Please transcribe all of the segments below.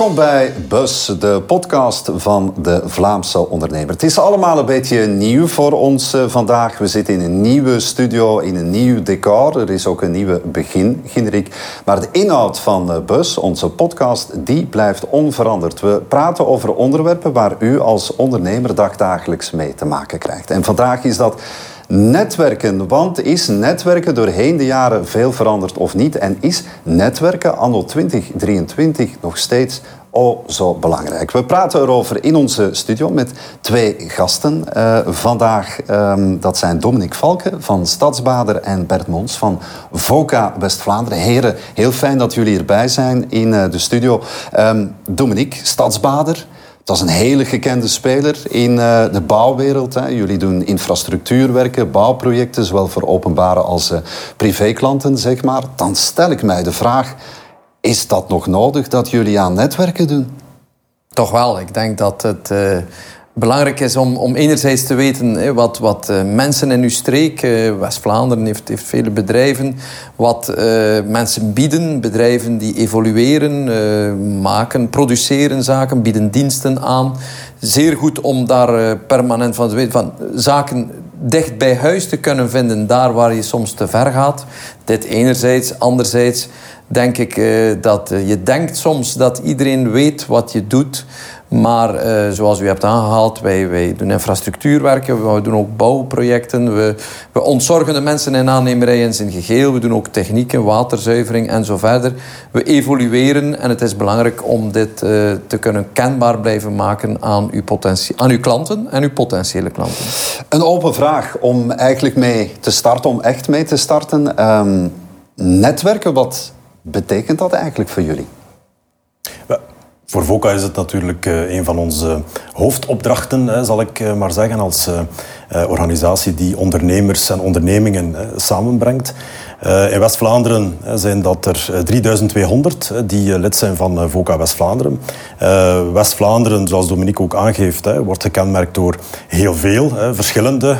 Welkom bij Bus, de podcast van de Vlaamse ondernemer. Het is allemaal een beetje nieuw voor ons eh, vandaag. We zitten in een nieuwe studio, in een nieuw decor. Er is ook een nieuwe begin, Ginrik. Maar de inhoud van eh, Bus, onze podcast, die blijft onveranderd. We praten over onderwerpen waar u als ondernemer dagdagelijks mee te maken krijgt. En vandaag is dat Netwerken, want is netwerken doorheen de jaren veel veranderd of niet? En is netwerken anno 2023 nog steeds oh zo belangrijk? We praten erover in onze studio met twee gasten. Uh, vandaag, um, dat zijn Dominique Valken van Stadsbader en Bert Mons van VOCA West-Vlaanderen. Heren, heel fijn dat jullie erbij zijn in uh, de studio. Um, Dominique, Stadsbader. Dat is een hele gekende speler in uh, de bouwwereld. Jullie doen infrastructuurwerken, bouwprojecten, zowel voor openbare als uh, privéklanten, zeg maar. Dan stel ik mij de vraag, is dat nog nodig dat jullie aan netwerken doen? Toch wel. Ik denk dat het... Belangrijk is om, om enerzijds te weten wat, wat uh, mensen in uw streek, uh, West-Vlaanderen heeft, heeft vele bedrijven, wat uh, mensen bieden, bedrijven die evolueren, maken, produceren zaken, bieden diensten aan. Zeer goed om daar permanent van te weten van zaken dicht bij huis te kunnen vinden, daar waar je soms te ver gaat. Dit enerzijds, anderzijds denk ik dat je denkt soms dat iedereen weet wat je doet. Maar uh, zoals u hebt aangehaald, wij, wij doen infrastructuurwerken, we doen ook bouwprojecten. We, we ontzorgen de mensen in aannemerijen in zijn geheel. We doen ook technieken, waterzuivering en zo verder. We evolueren en het is belangrijk om dit uh, te kunnen kenbaar blijven maken aan uw, aan uw klanten en uw potentiële klanten. Een open vraag om eigenlijk mee te starten, om echt mee te starten. Um, netwerken, wat betekent dat eigenlijk voor jullie? Voor VOCA is het natuurlijk uh, een van onze hoofdopdrachten, zal ik uh, maar zeggen, als uh, organisatie die ondernemers en ondernemingen samenbrengt. in West-Vlaanderen zijn dat er 3200 die lid zijn van VOCA West-Vlaanderen. West-Vlaanderen, zoals Dominique ook aangeeft, wordt gekenmerkt door heel veel verschillende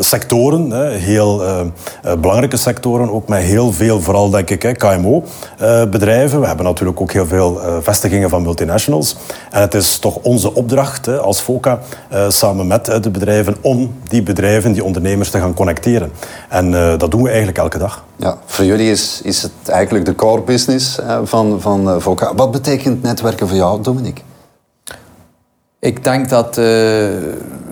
sectoren, heel belangrijke sectoren, ook met heel veel, vooral denk ik, KMO-bedrijven. We hebben natuurlijk ook heel veel vestigingen van multinationals. En het is toch onze opdracht als FOCA, samen met de bedrijven, om die bedrijven, die ondernemers te gaan connecteren. En dat doen we eigenlijk elke dag. Ja, voor jullie is, is het eigenlijk de core business van, van FOCA. Wat betekent netwerken voor jou, Dominique? Ik denk dat uh,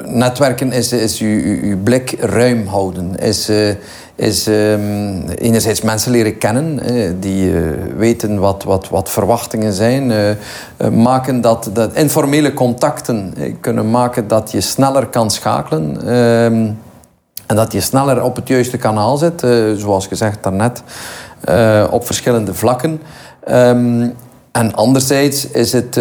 netwerken is, is uw, uw blik ruim houden. Is, uh, is um, enerzijds mensen leren kennen, uh, die weten wat, wat, wat verwachtingen zijn. maken dat, dat informele contacten kunnen maken dat je sneller kan schakelen. Ehm, en dat je sneller op het juiste kanaal zit, zoals gezegd daarnet, op verschillende vlakken. Um, en anderzijds is het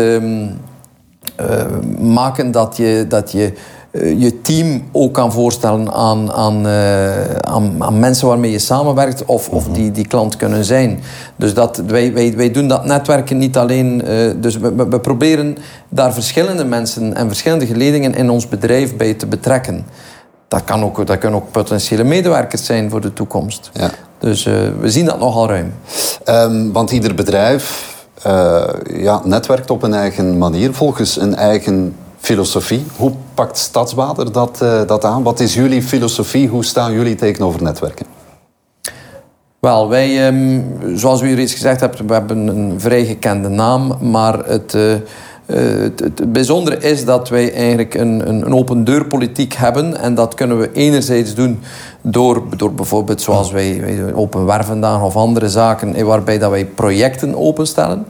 maken dat je, dat je je team ook kan voorstellen aan, aan, uh, aan, aan, mensen waarmee je samenwerkt of, of die, die klant kunnen zijn. Dus dat, wij, wij, wij doen dat netwerken niet alleen. dus we, we proberen daar verschillende mensen en verschillende geledingen in ons bedrijf bij te betrekken. Dat, kan ook, dat kunnen ook potentiële medewerkers zijn voor de toekomst. Ja. Dus we zien dat nogal ruim. Um, want ieder bedrijf ja, netwerkt op een eigen manier, volgens een eigen filosofie. Hoe pakt Stadswater dat, uh, dat aan? Wat is jullie filosofie? Hoe staan jullie tegenover netwerken? Wel, wij, um, zoals u reeds gezegd hebt, we hebben een vrij gekende naam, maar het... Uh, het, het, bijzondere is dat wij eigenlijk een, een, een, open deurpolitiek hebben. En dat kunnen we enerzijds doen door, door bijvoorbeeld zoals wij, wij open wervendagen of andere zaken, waarbij dat wij projecten openstellen.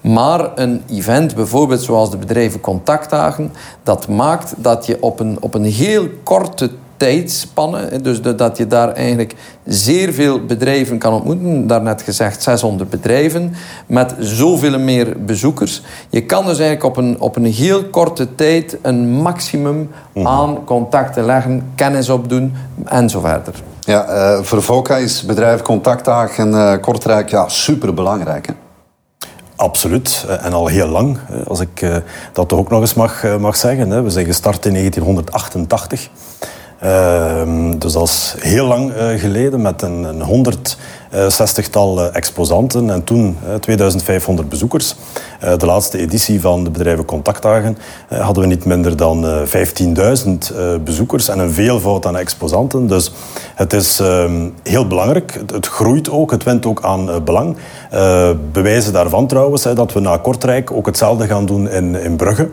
Maar een event, bijvoorbeeld zoals de bedrijven contactdagen, dat maakt dat je op een, op een heel korte tijdspanne. Dus dat je daar eigenlijk zeer veel bedrijven kan ontmoeten. Daarnet gezegd 600 bedrijven met zoveel meer bezoekers. Je kan dus eigenlijk op een, op een heel korte tijd een maximum mhm. aan contacten leggen, kennis opdoen en zo verder. Ja, uh, voor VOCA is bedrijf contactdagen uh, Kortrijk ja, superbelangrijk. Hè? Absoluut, eh, en al heel lang, als ik dat ook nog eens mag, mag zeggen. We zijn gestart in 1988. Ehm, dus dat is heel lang uh, geleden met een, een 100 zestigtal exposanten en toen 2500 bezoekers. de laatste editie van de bedrijven Contactdagen hadden we niet minder dan 15.000 bezoekers en een veelvoud aan exposanten. Dus het is ehm, heel belangrijk. Het, groeit ook, het wint ook aan belang. bewijzen daarvan trouwens dat we na Kortrijk ook hetzelfde gaan doen in, Brugge.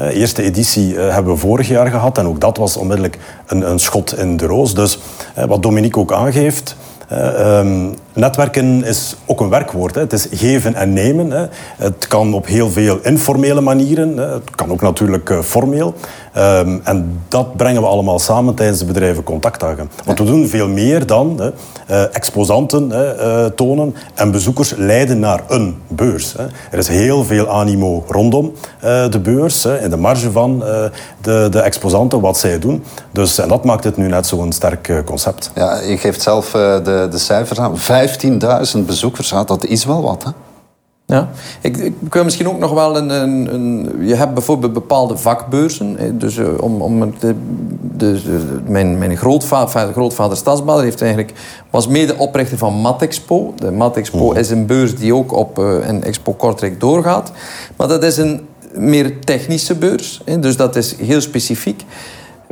Uh, eerste editie uh, hebben we vorig jaar gehad en ook dat was onmiddellijk een, schot in de roos. Dus uh, wat Dominique ook aangeeft, um, netwerken is ook een werkwoord. Hè. Het is geven en nemen. Hè. Het kan op heel veel informele manieren. Hè. Het kan ook natuurlijk formeel. Um, en dat brengen we allemaal samen tijdens de bedrijven contactdagen. Want we doen veel meer dan hè, uh, exposanten uh, tonen en bezoekers leiden naar een beurs. Hè. Er is heel veel animo rondom de beurs, in de marge van de, de exposanten, wat zij doen. Dus, en dat maakt het nu net zo'n sterk concept. Ja, je geeft zelf de, de cijfers aan. 15.000 bezoekers, dat is wel wat, hè? Ja, ik, ik wil misschien ook nog wel een, een, een, Je hebt bijvoorbeeld bepaalde vakbeurzen. Dus uh, om, om de, de, mijn, mijn grootvader, grootvader Stadsbader heeft eigenlijk, was mede-oprichter van Matexpo. De Matexpo oh. is een beurs die ook op uh, een Expo Kortrijk doorgaat. Maar dat is een meer technische beurs. Hè, dus dat is heel specifiek.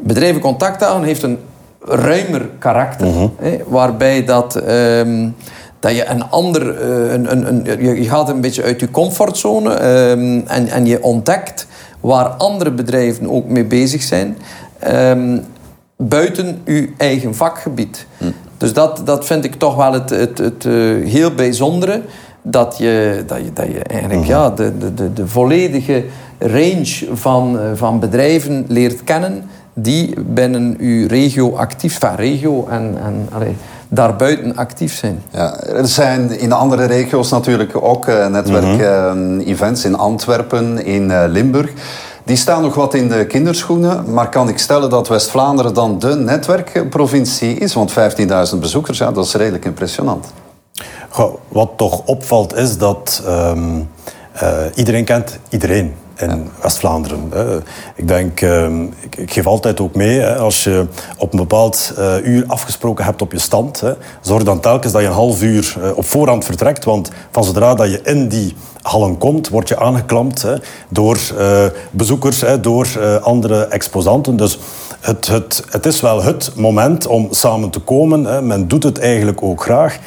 Bedrijven Contactdagen heeft een ruimer karakter. Uh hè, waarbij dat... Um, dat je een ander, eh, een, een, een, je gaat een beetje uit je comfortzone um, en, en je ontdekt waar andere bedrijven ook mee bezig zijn, um, buiten je eigen vakgebied. Hm. Dus dat, dat vind ik toch wel het, het, het uh, heel bijzondere. Dat je, dat je, dat je eigenlijk hm. ja, de, de, de, volledige range van, uh, van bedrijven leert kennen die binnen uw regio actief zijn. Regio en, en allez, daarbuiten actief zijn. Ja, er zijn in de andere regio's natuurlijk ook uh, netwerk-events mhm. in Antwerpen, in uh, Limburg. Die staan nog wat in de kinderschoenen, maar kan ik stellen dat West-Vlaanderen dan de netwerkprovincie is? Want 15.000 bezoekers, ja, dat is redelijk impressionant. Goh, wat toch opvalt is dat um, uh, iedereen kent iedereen in West-Vlaanderen. Ik denk, ehm, ik, geef altijd ook mee, als je op een bepaald eh, uur afgesproken hebt op je stand, zorg dan telkens dat je een half uur eh, op voorhand vertrekt, want van zodra dat je in die hallen komt, word je aangeklampt door eh, bezoekers, door andere exposanten. Dus het, het, het is wel het moment om samen te komen. Men doet het eigenlijk ook graag.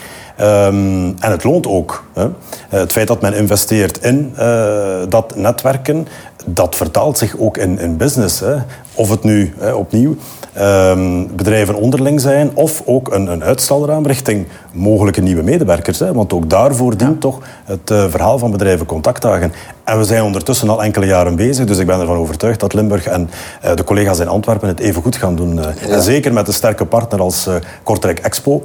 Um, en het loont ook. Hè. Eh, het feit dat men investeert in uh, dat netwerken, dat vertaalt zich ook in, in business. Hè. Of het nu opnieuw um, bedrijven onderling zijn, of ook een, een uitstalraam richting mogelijke nieuwe medewerkers. Hè. Want ook daarvoor dient toch het uh, verhaal van bedrijven contactdagen. En we zijn ondertussen al enkele jaren bezig, dus ik ben ervan overtuigd dat Limburg en uh, de collega's in Antwerpen het even goed gaan doen. Uh, ja. En zeker met een sterke partner als Kortrijk Expo.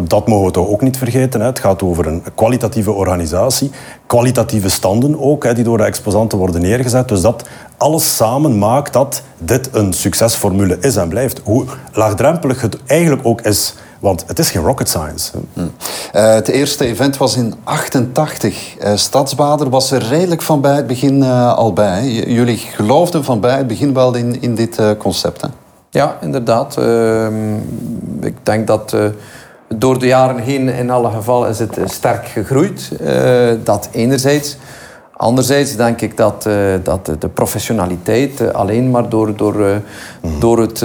dat mogen we toch ook niet vergeten. Hè. Het gaat over een kwalitatieve organisatie, kwalitatieve standen ook, die door de exposanten worden neergezet. Dus dat alles samen maakt dat dit een succesformule is en blijft. Hoe laagdrempelig het eigenlijk ook is. Want het is geen rocket science. Uh, het eerste event was in 88. Uh, Stadsbader was er redelijk van bij het begin uh, al bij. jullie geloofden van bij het begin wel in, in dit concept. Hè? Ja, inderdaad. Ehm, ik denk dat door de jaren heen in alle gevallen is het sterk gegroeid. dat enerzijds. Anderzijds denk ik dat, uh, dat de professionaliteit uh, alleen maar door, door, uh, mm. door het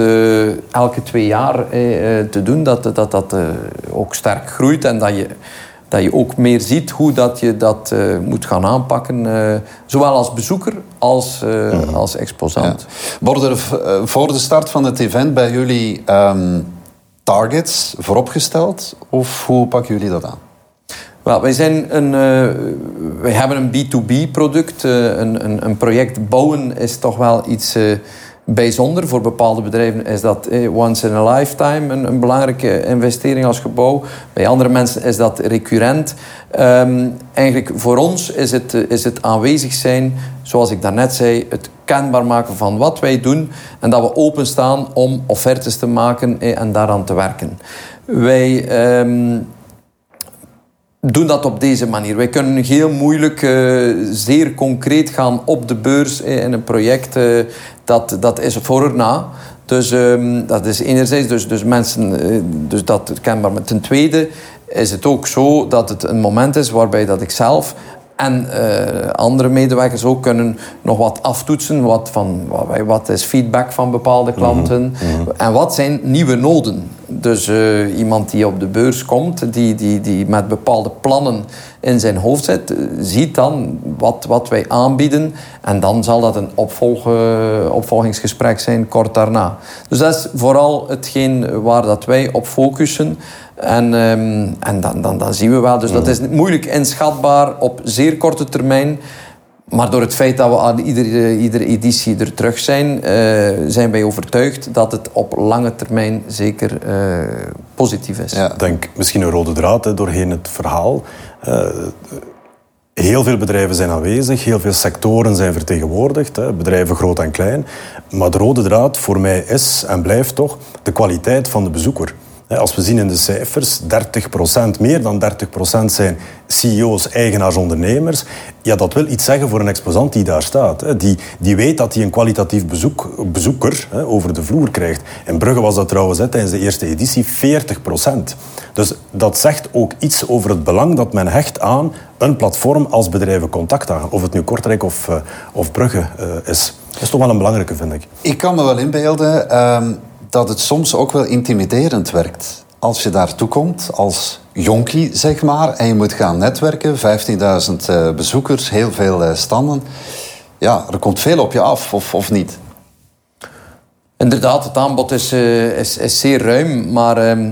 elke twee jaar te doen, dat dat, dat ook sterk groeit en dat je, dat je ook meer ziet hoe dat je dat moet gaan aanpakken, zowel als bezoeker als, mm. als exposant. Ja. Worden er voor de start van het event bij jullie um, targets vooropgesteld of hoe pakken jullie dat aan? Wij, zijn een, uh, wij hebben een B2B-product. Uh, een, een, een, project bouwen is toch wel iets uh, bijzonder. Voor bepaalde bedrijven is dat once in a lifetime een, een, belangrijke investering als gebouw. Bij andere mensen is dat recurrent. Um, eigenlijk voor ons is het, is het aanwezig zijn, zoals ik daarnet zei, het kenbaar maken van wat wij doen en dat we openstaan om offertes te maken en daaraan te werken. Wij... Um, doen dat op deze manier. Wij kunnen heel moeilijk, uh, zeer concreet gaan op de beurs eh, in een project. Uh, dat, dat is voor en na. Dus um, dat is enerzijds dus, dus mensen, dus dat kenbaar. Maar ten tweede is het ook zo dat het een moment is waarbij dat ik zelf en uh, andere medewerkers ook kunnen nog wat aftoetsen. Wat, van, wat is feedback van bepaalde klanten? Mhm, mhm. En wat zijn nieuwe noden? Dus uh, iemand die op de beurs komt, die, die, die met bepaalde plannen in zijn hoofd zit, ziet dan wat, wat wij aanbieden. En dan zal dat een opvolg, opvolgingsgesprek zijn kort daarna. Dus dat is vooral hetgeen waar dat wij op focussen. En, um, en dan, dan, dan zien we wel. Dus dat is moeilijk inschatbaar op zeer korte termijn. Maar door het feit dat we aan iedere, iedere editie er terug zijn, uh, zijn wij overtuigd dat het op lange termijn zeker uh, positief is. Ja. Ik denk misschien een rode draad hè, doorheen het verhaal. Uh, heel veel bedrijven zijn aanwezig, heel veel sectoren zijn vertegenwoordigd, hè, bedrijven groot en klein. Maar de rode draad voor mij is en blijft toch de kwaliteit van de bezoeker. Als we zien in de cijfers, 30%, meer dan 30% zijn CEO's, eigenaars, ondernemers. Ja, dat wil iets zeggen voor een exposant die daar staat. Die, die weet dat hij een kwalitatief bezoek, bezoeker over de vloer krijgt. In Brugge was dat trouwens tijdens de eerste editie 40%. Dus dat zegt ook iets over het belang dat men hecht aan een platform als bedrijven contact aan. Of het nu Kortrijk of, eh, of Brugge uh, is. Dat is toch wel een belangrijke, vind ik. Ik kan me wel inbeelden... Ehm, dat het soms ook wel intimiderend werkt. Als je daartoe komt als jonkie, zeg maar, en je moet gaan netwerken, 15.000 uh, bezoekers, heel veel uh, standen. Ja, er komt veel op je af, of, of niet? Inderdaad, het aanbod is, uh, is, is, zeer ruim, maar uh,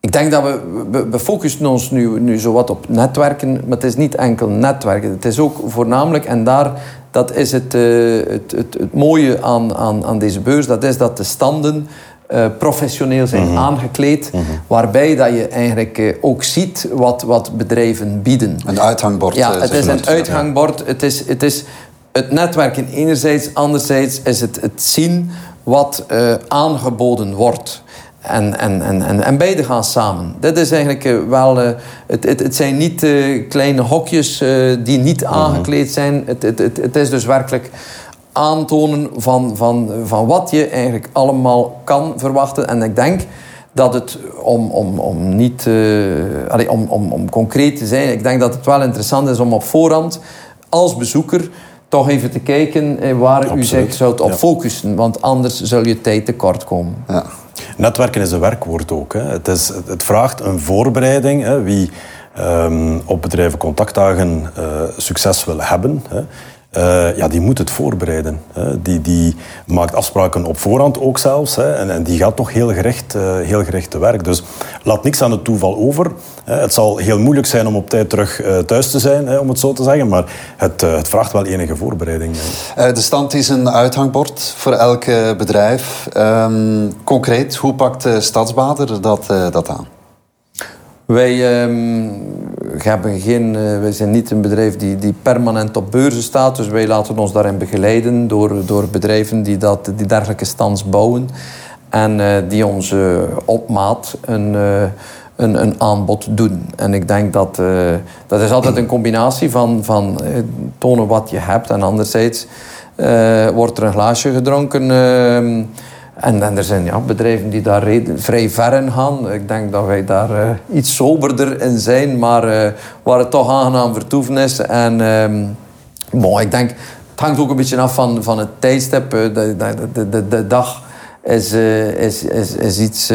ik denk dat we, we, we, focussen ons nu, nu zowat op netwerken, maar het is niet enkel netwerken. Het is ook voornamelijk, en daar dat is het, uh, het, het, het, mooie aan, aan, aan deze beurs. Dat is dat de standen uh, professioneel zijn mm -hmm. aangekleed. Mm -hmm. Waarbij dat je eigenlijk uh, ook ziet wat, wat bedrijven bieden. Een uithangbord. Ja, het is een uithangbord. Het, is, het is het netwerken enerzijds. Anderzijds is het het zien wat aangeboden wordt. En, en, en, en, beide gaan samen. Dit is eigenlijk eh, wel. Uh, het, het, het, zijn niet uh, kleine hokjes uh, die niet mhm. aangekleed zijn. Het, het, het, het, is dus werkelijk aantonen van, van, van wat je eigenlijk allemaal kan verwachten. En ik denk dat het, om, om, om niet. Allez, om, om, om concreet te zijn, ik denk dat het wel interessant is om op voorhand als bezoeker toch even te kijken waar Absoluut. u zich zult op focussen. Want anders zul je tijd tekort komen. Ja. Netwerken is een werkwoord ook. Hè. Het, is, het vraagt een voorbereiding. Hè. Wie um, op bedrijven contactdagen uh, succes wil hebben, hè, uh, ja, die moet het voorbereiden. Hè. Die, die maakt afspraken op voorhand ook zelfs. Hè. En, en die gaat toch heel gericht, uh, heel gericht te werk. Dus laat niks aan het toeval over. Hè. Het zal heel moeilijk zijn om op tijd terug uh, thuis te zijn, hè, om het zo te zeggen. Maar het, het vraagt wel enige voorbereiding. de stand is een uithangbord voor elk bedrijf. Um, concreet, hoe pakt Stadsbader dat, dat aan? Wij hebben geen, uh, wij zijn niet een bedrijf die, die permanent op beurzen staat. Dus wij laten ons daarin begeleiden door, door bedrijven die, dat, die dergelijke stands bouwen. En uh, die ons uh, op maat een, een, een, aanbod doen. En ik denk dat dat is altijd een combinatie van, van tonen wat je hebt. En anderzijds wordt er een glaasje gedronken ehm, en, en er zijn ja, bedrijven die daar vrij ver in gaan. Ik denk dat wij daar uh, iets soberder in zijn, maar uh, waar het toch aangenaam vertoeven is. En um, ik denk, het hangt ook een beetje af van, van het tijdstip. De, de, de, de dag is, is, is, is iets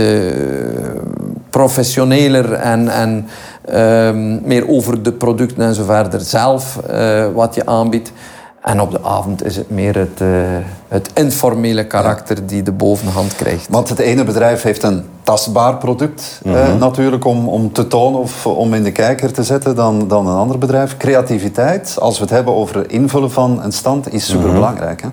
professioneler en, en um, meer over de producten en zo verder zelf, wat je aanbiedt. En op de avond is het meer het, uh, het informele karakter die de bovenhand krijgt. Want het ene bedrijf heeft een tastbaar product mm -hmm. uh, natuurlijk om, om te tonen of om in de kijker te zetten dan, dan een ander bedrijf. Creativiteit, als we het hebben over invullen van een stand, is superbelangrijk. Hè?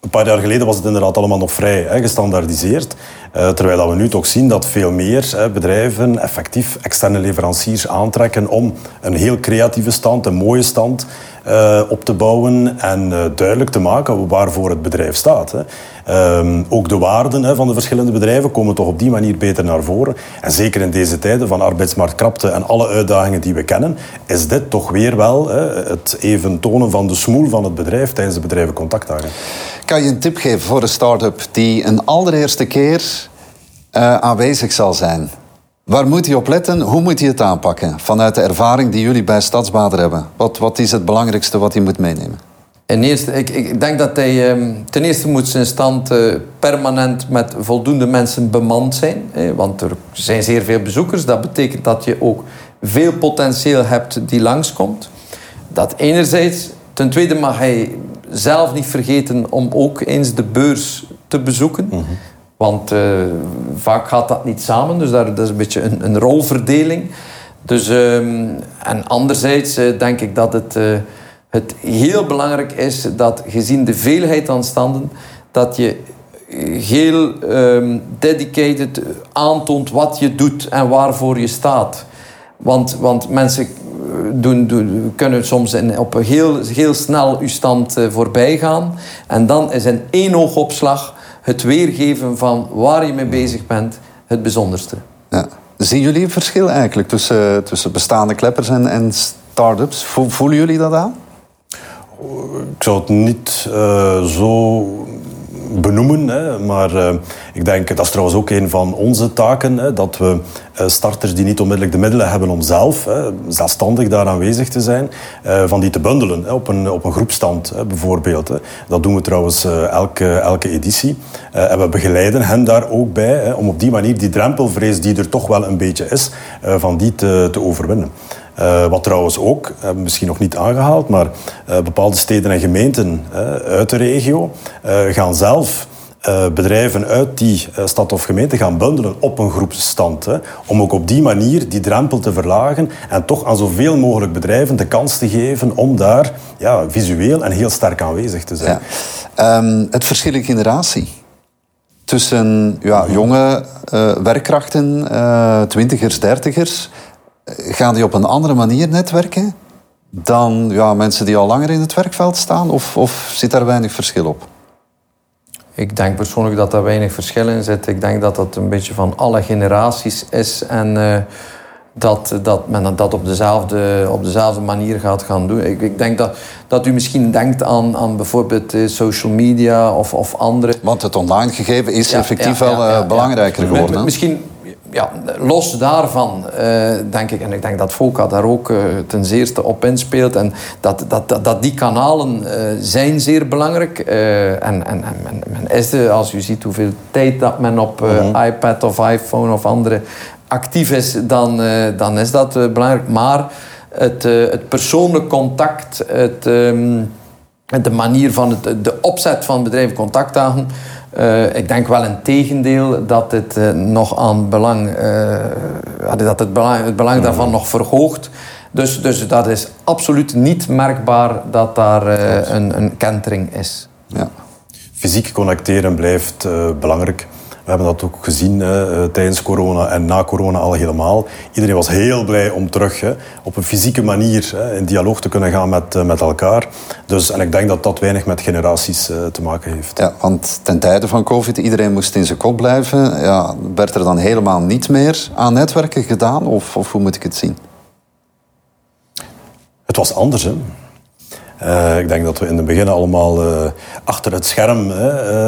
Een paar jaar geleden was het inderdaad allemaal nog vrij hè, gestandaardiseerd. Uh, terwijl we nu toch zien dat veel meer hè, bedrijven effectief externe leveranciers aantrekken om een heel creatieve stand, een mooie stand uh, op te bouwen en uh, duidelijk te maken waarvoor het bedrijf staat. Hè. Um, ook de waarden van de verschillende bedrijven komen toch op die manier beter naar voren. En zeker in deze tijden van arbeidsmarktkrapte en alle uitdagingen die we kennen, is dit toch weer wel het even tonen van de smoel van het bedrijf tijdens de bedrijvencontactdagen. Kan je een tip geven voor een start-up die een allereerste keer uh, aanwezig zal zijn? Waar moet hij op letten? Hoe moet hij het aanpakken? Vanuit de ervaring die jullie bij Stadsbader hebben. Wat, wat is het belangrijkste wat hij moet meenemen? En eerst, ik, ik denk dat hij ehm, ten eerste moet zijn stand uh, permanent met voldoende mensen bemand zijn. Eh, want er zijn zeer veel bezoekers. Dat betekent dat je ook veel potentieel hebt die langskomt. Dat enerzijds. Ten tweede mag hij zelf niet vergeten om ook eens de beurs te bezoeken. Mhm. Want uh, vaak gaat dat niet samen. Dus daar, dat is een beetje een, een rolverdeling. Dus, um, en anderzijds uh, denk ik dat het, uh, het heel belangrijk is dat gezien de veelheid aan standen, dat je heel um, dedicated aantoont wat je doet en waarvoor je staat. Want, want mensen doen, doen, kunnen soms in, op heel, heel snel uw stand voorbij gaan. En dan is een één oogopslag het weergeven van waar je mee bezig bent het bijzonderste. Ja. Zien jullie een verschil eigenlijk tussen, tussen bestaande kleppers en, en start-ups? Voelen jullie dat aan? Ik zou het niet uh, zo benoemen. Hè. Maar uh, ik denk, dat is trouwens ook een van onze taken, hè, dat we uh, starters die niet onmiddellijk de middelen hebben om zelf hè, zelfstandig daar aanwezig te zijn, uh, van die te bundelen op, een, op een groepstand bijvoorbeeld. Dat doen we trouwens elke, elke editie. en we begeleiden hen daar ook bij, om op die manier die drempelvrees die er toch wel een beetje is, van die te overwinnen. Uh, wat trouwens ook, uh, misschien nog niet aangehaald, maar uh, bepaalde steden en gemeenten uit de regio gaan zelf bedrijven uit die stad of gemeente gaan bundelen op een groepsstand. Hè, om ook op die manier die drempel te verlagen en toch aan zoveel mogelijk bedrijven de kans te geven om daar ja, visueel en heel sterk aanwezig te zijn. Ja. Um, het verschil in generatie tussen ja, jonge werkkrachten, twintigers, dertigers gaan die op een andere manier netwerken dan ja, mensen die al langer in het werkveld staan? Of, of zit daar weinig verschil op? Ik denk persoonlijk dat daar weinig verschil in zit. Ik denk dat dat een beetje van alle generaties is en uh, dat, dat men dat op dezelfde, op dezelfde manier gaat gaan doen. Ik, ik denk dat, dat u misschien denkt aan, aan bijvoorbeeld eh, social media of, of andere. Want het online gegeven is effectief ja, wel uh, belangrijker geworden. Misschien ja, los daarvan uh, denk ik, en ik denk dat FOCA daar ook uh, ten zeerste op inspeelt, en dat, dat, dat, dat die kanalen uh, zijn zeer belangrijk. en en, en men, men is als u ziet hoeveel tijd dat men op -hmm. iPad of iPhone of andere actief is, dan, dan is dat belangrijk. Maar het, het persoonlijk contact, het, um, de manier van het, de opzet van bedrijven contact aan uh, ik denk wel een tegendeel dat het uh, nog aan belang, uh, dat het belang, het belang daarvan nog verhoogt. Dus, dus dat is absoluut niet merkbaar dat daar een, een kentering is. Ja. Fysiek connecteren blijft belangrijk. We hebben dat ook gezien hè, eh, tijdens corona en na corona al helemaal. Iedereen was heel blij om terug hè, op een fysieke manier hè, in dialoog te kunnen gaan met, eh, met elkaar. Dus, en ik denk dat dat weinig met generaties uh, te maken heeft. Ja, want ten tijde van COVID, iedereen moest in zijn kop blijven. Ja, werd er dan helemaal niet meer aan netwerken gedaan? Of, of hoe moet ik het zien? Het was anders, hè. Uh, ik denk dat we in het begin allemaal uh, achter het scherm uh,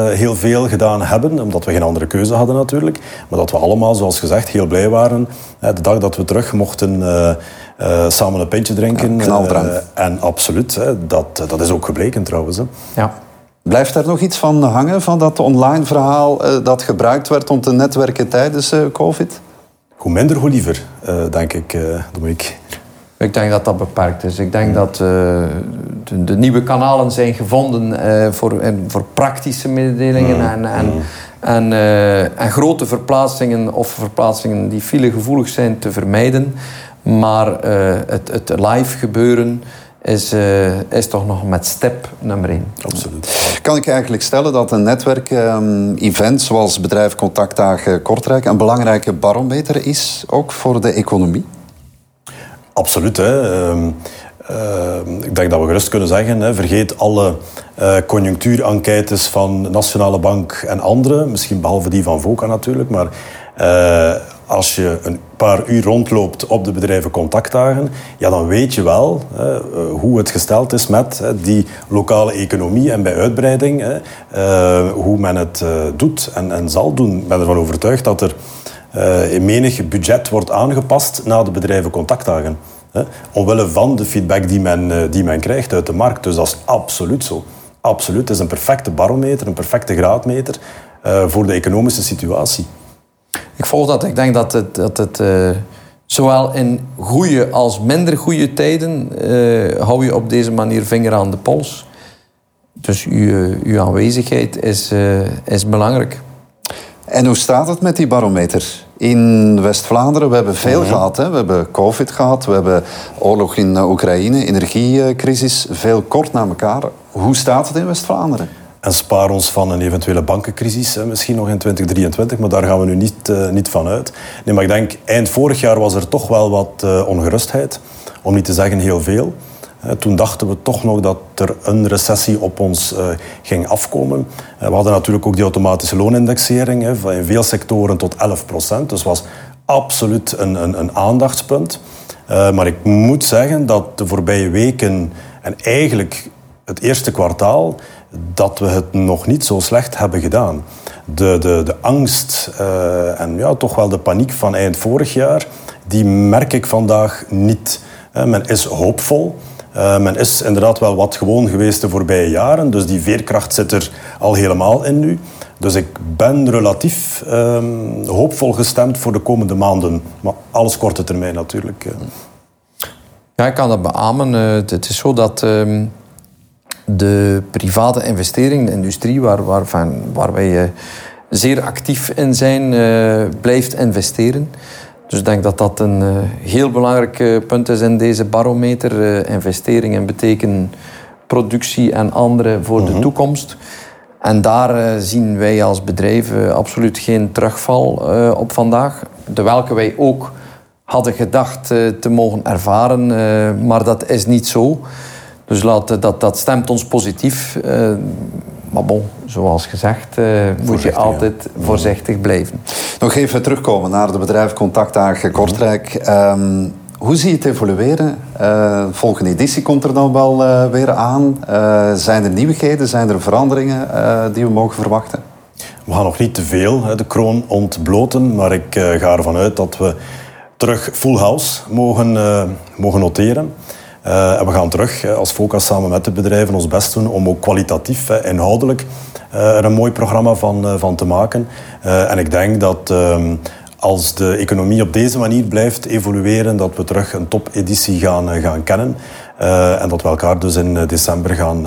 heel veel gedaan hebben, omdat we geen andere keuze hadden natuurlijk. Maar dat we allemaal, zoals gezegd, heel blij waren de dag dat we terug mochten samen een pintje drinken. Ja, en absoluut, dat, dat is ook gebleken trouwens. Hè. Ja. Blijft er nog iets van hangen, van dat online verhaal dat gebruikt werd om te netwerken tijdens COVID? Hoe minder, hoe liever, denk ik, Dominique. Ik denk dat dat beperkt is. Ik denk dat uh, de, de, nieuwe kanalen zijn gevonden uh, voor, voor praktische mededelingen en, en, en, uh, en, grote verplaatsingen of verplaatsingen die filegevoelig zijn te vermijden. Maar het, het live gebeuren is, is toch nog met step nummer één. Absoluut. Kan ik eigenlijk stellen dat een netwerk-event um, zoals bedrijf Contactdagen Kortrijk een belangrijke barometer is, ook voor de economie? Absoluut. Hè. Uh, uh, ik denk dat we gerust kunnen zeggen, hè, vergeet alle uh, conjunctuurenquêtes van Nationale Bank en andere, misschien behalve die van VOCA natuurlijk, maar uh, als je een paar uur rondloopt op de bedrijven contactdagen, ja, dan weet je wel hè, hoe het gesteld is met hè, die lokale economie en bij uitbreiding, hè, hoe men het doet en, en zal doen. Ik ben ervan overtuigd dat er in menig budget wordt aangepast na de bedrijvencontactdagen. Hè, omwille van de feedback die men, die men krijgt uit de markt. Dus dat is absoluut zo. Absoluut. Het is een perfecte barometer, een perfecte graadmeter voor de economische situatie. Ik volg dat. Ik denk dat het, dat het zowel in goede als minder goede tijden hou je op deze manier vinger aan de pols. Dus uw, uw aanwezigheid is, is belangrijk. En hoe staat het met die barometer? In West-Vlaanderen, we hebben veel gehad. Hè? We hebben COVID gehad, we hebben oorlog in Oekraïne, energiecrisis, veel kort na elkaar. Hoe staat het in West-Vlaanderen? En spaar ons van een eventuele bankencrisis, hè, misschien nog in 2023, maar daar gaan we nu niet, uh, niet van uit. Nee, maar ik denk, eind vorig jaar was er toch wel wat uh, ongerustheid, om niet te zeggen heel veel. Toen dachten we toch nog dat er een recessie op ons eh, ging afkomen. We hadden natuurlijk ook die automatische loonindexering in veel sectoren tot 11 procent. Dus was absoluut een, een, een aandachtspunt. Eh, maar ik moet zeggen dat de voorbije weken en eigenlijk het eerste kwartaal dat we het nog niet zo slecht hebben gedaan. De, de, de angst en ja, toch wel de paniek van eind vorig jaar, die merk ik vandaag niet. men is hoopvol. Uh, men is inderdaad wel wat gewoon geweest de voorbije jaren, dus die veerkracht zit er al helemaal in nu. Dus ik ben relatief um, hoopvol gestemd voor de komende maanden. Maar alles korte termijn natuurlijk. Eh. Ja, ik kan dat beamen. Uh, het is zo dat uh, de private investering, de industrie, waar, waar, van, waar wij zeer actief in zijn, blijft investeren. Dus ik denk dat dat een uh, heel belangrijk uh, punt is in deze barometer. Uh, investeringen betekenen productie en andere voor de mhm. toekomst. En daar zien wij als bedrijf absoluut geen terugval op vandaag. De welke wij ook hadden gedacht te mogen ervaren, maar dat is niet zo. Dus laat, dat, dat stemt ons positief. Maar bon, zoals gezegd, uh, moet je altijd voorzichtig blijven. Nog even terugkomen naar de bedrijf Contactdagen Kortrijk. Um, hoe zie je het evolueren? Uh, volgende editie komt er dan wel uh, weer aan. Uh, zijn er nieuwigheden, zijn er veranderingen die we mogen verwachten? We gaan nog niet te veel hè, de kroon ontbloten, maar ik ga ervan uit dat we terug full house mogen, mogen noteren. Uh, en we gaan terug als Focus samen met de bedrijven ons best doen om ook kwalitatief, inhoudelijk, uh, er een mooi programma van, uh, van te maken. en ik denk dat ehm, als de economie op deze manier blijft evolueren, dat we terug een topeditie gaan, gaan kennen. en dat we elkaar dus in december gaan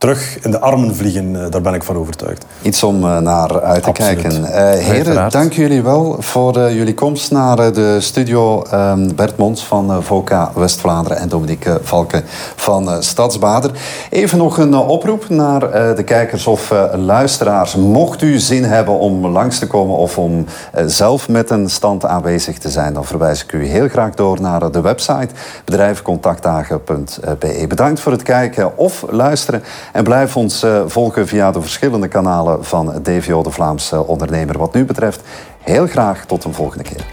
terug in de armen vliegen. Eh, daar ben ik van overtuigd. Iets om eh, naar uit te kijken. Uh, heren, dank jullie wel voor jullie komst naar de studio. Ehm, Bert Mons van VOCA West-Vlaanderen en Dominique Valken van Stadsbader. Even nog een oproep naar de kijkers of luisteraars. Mocht u zin hebben om langs te komen of om zelf met een stand aanwezig te zijn, dan verwijs ik u heel graag door naar de website bedrijfcontactdagen.be. Bedankt voor het kijken of luisteren. En blijf ons uh, volgen via de verschillende kanalen van DVO, de Vlaamse ondernemer. Wat nu betreft, heel graag tot een volgende keer.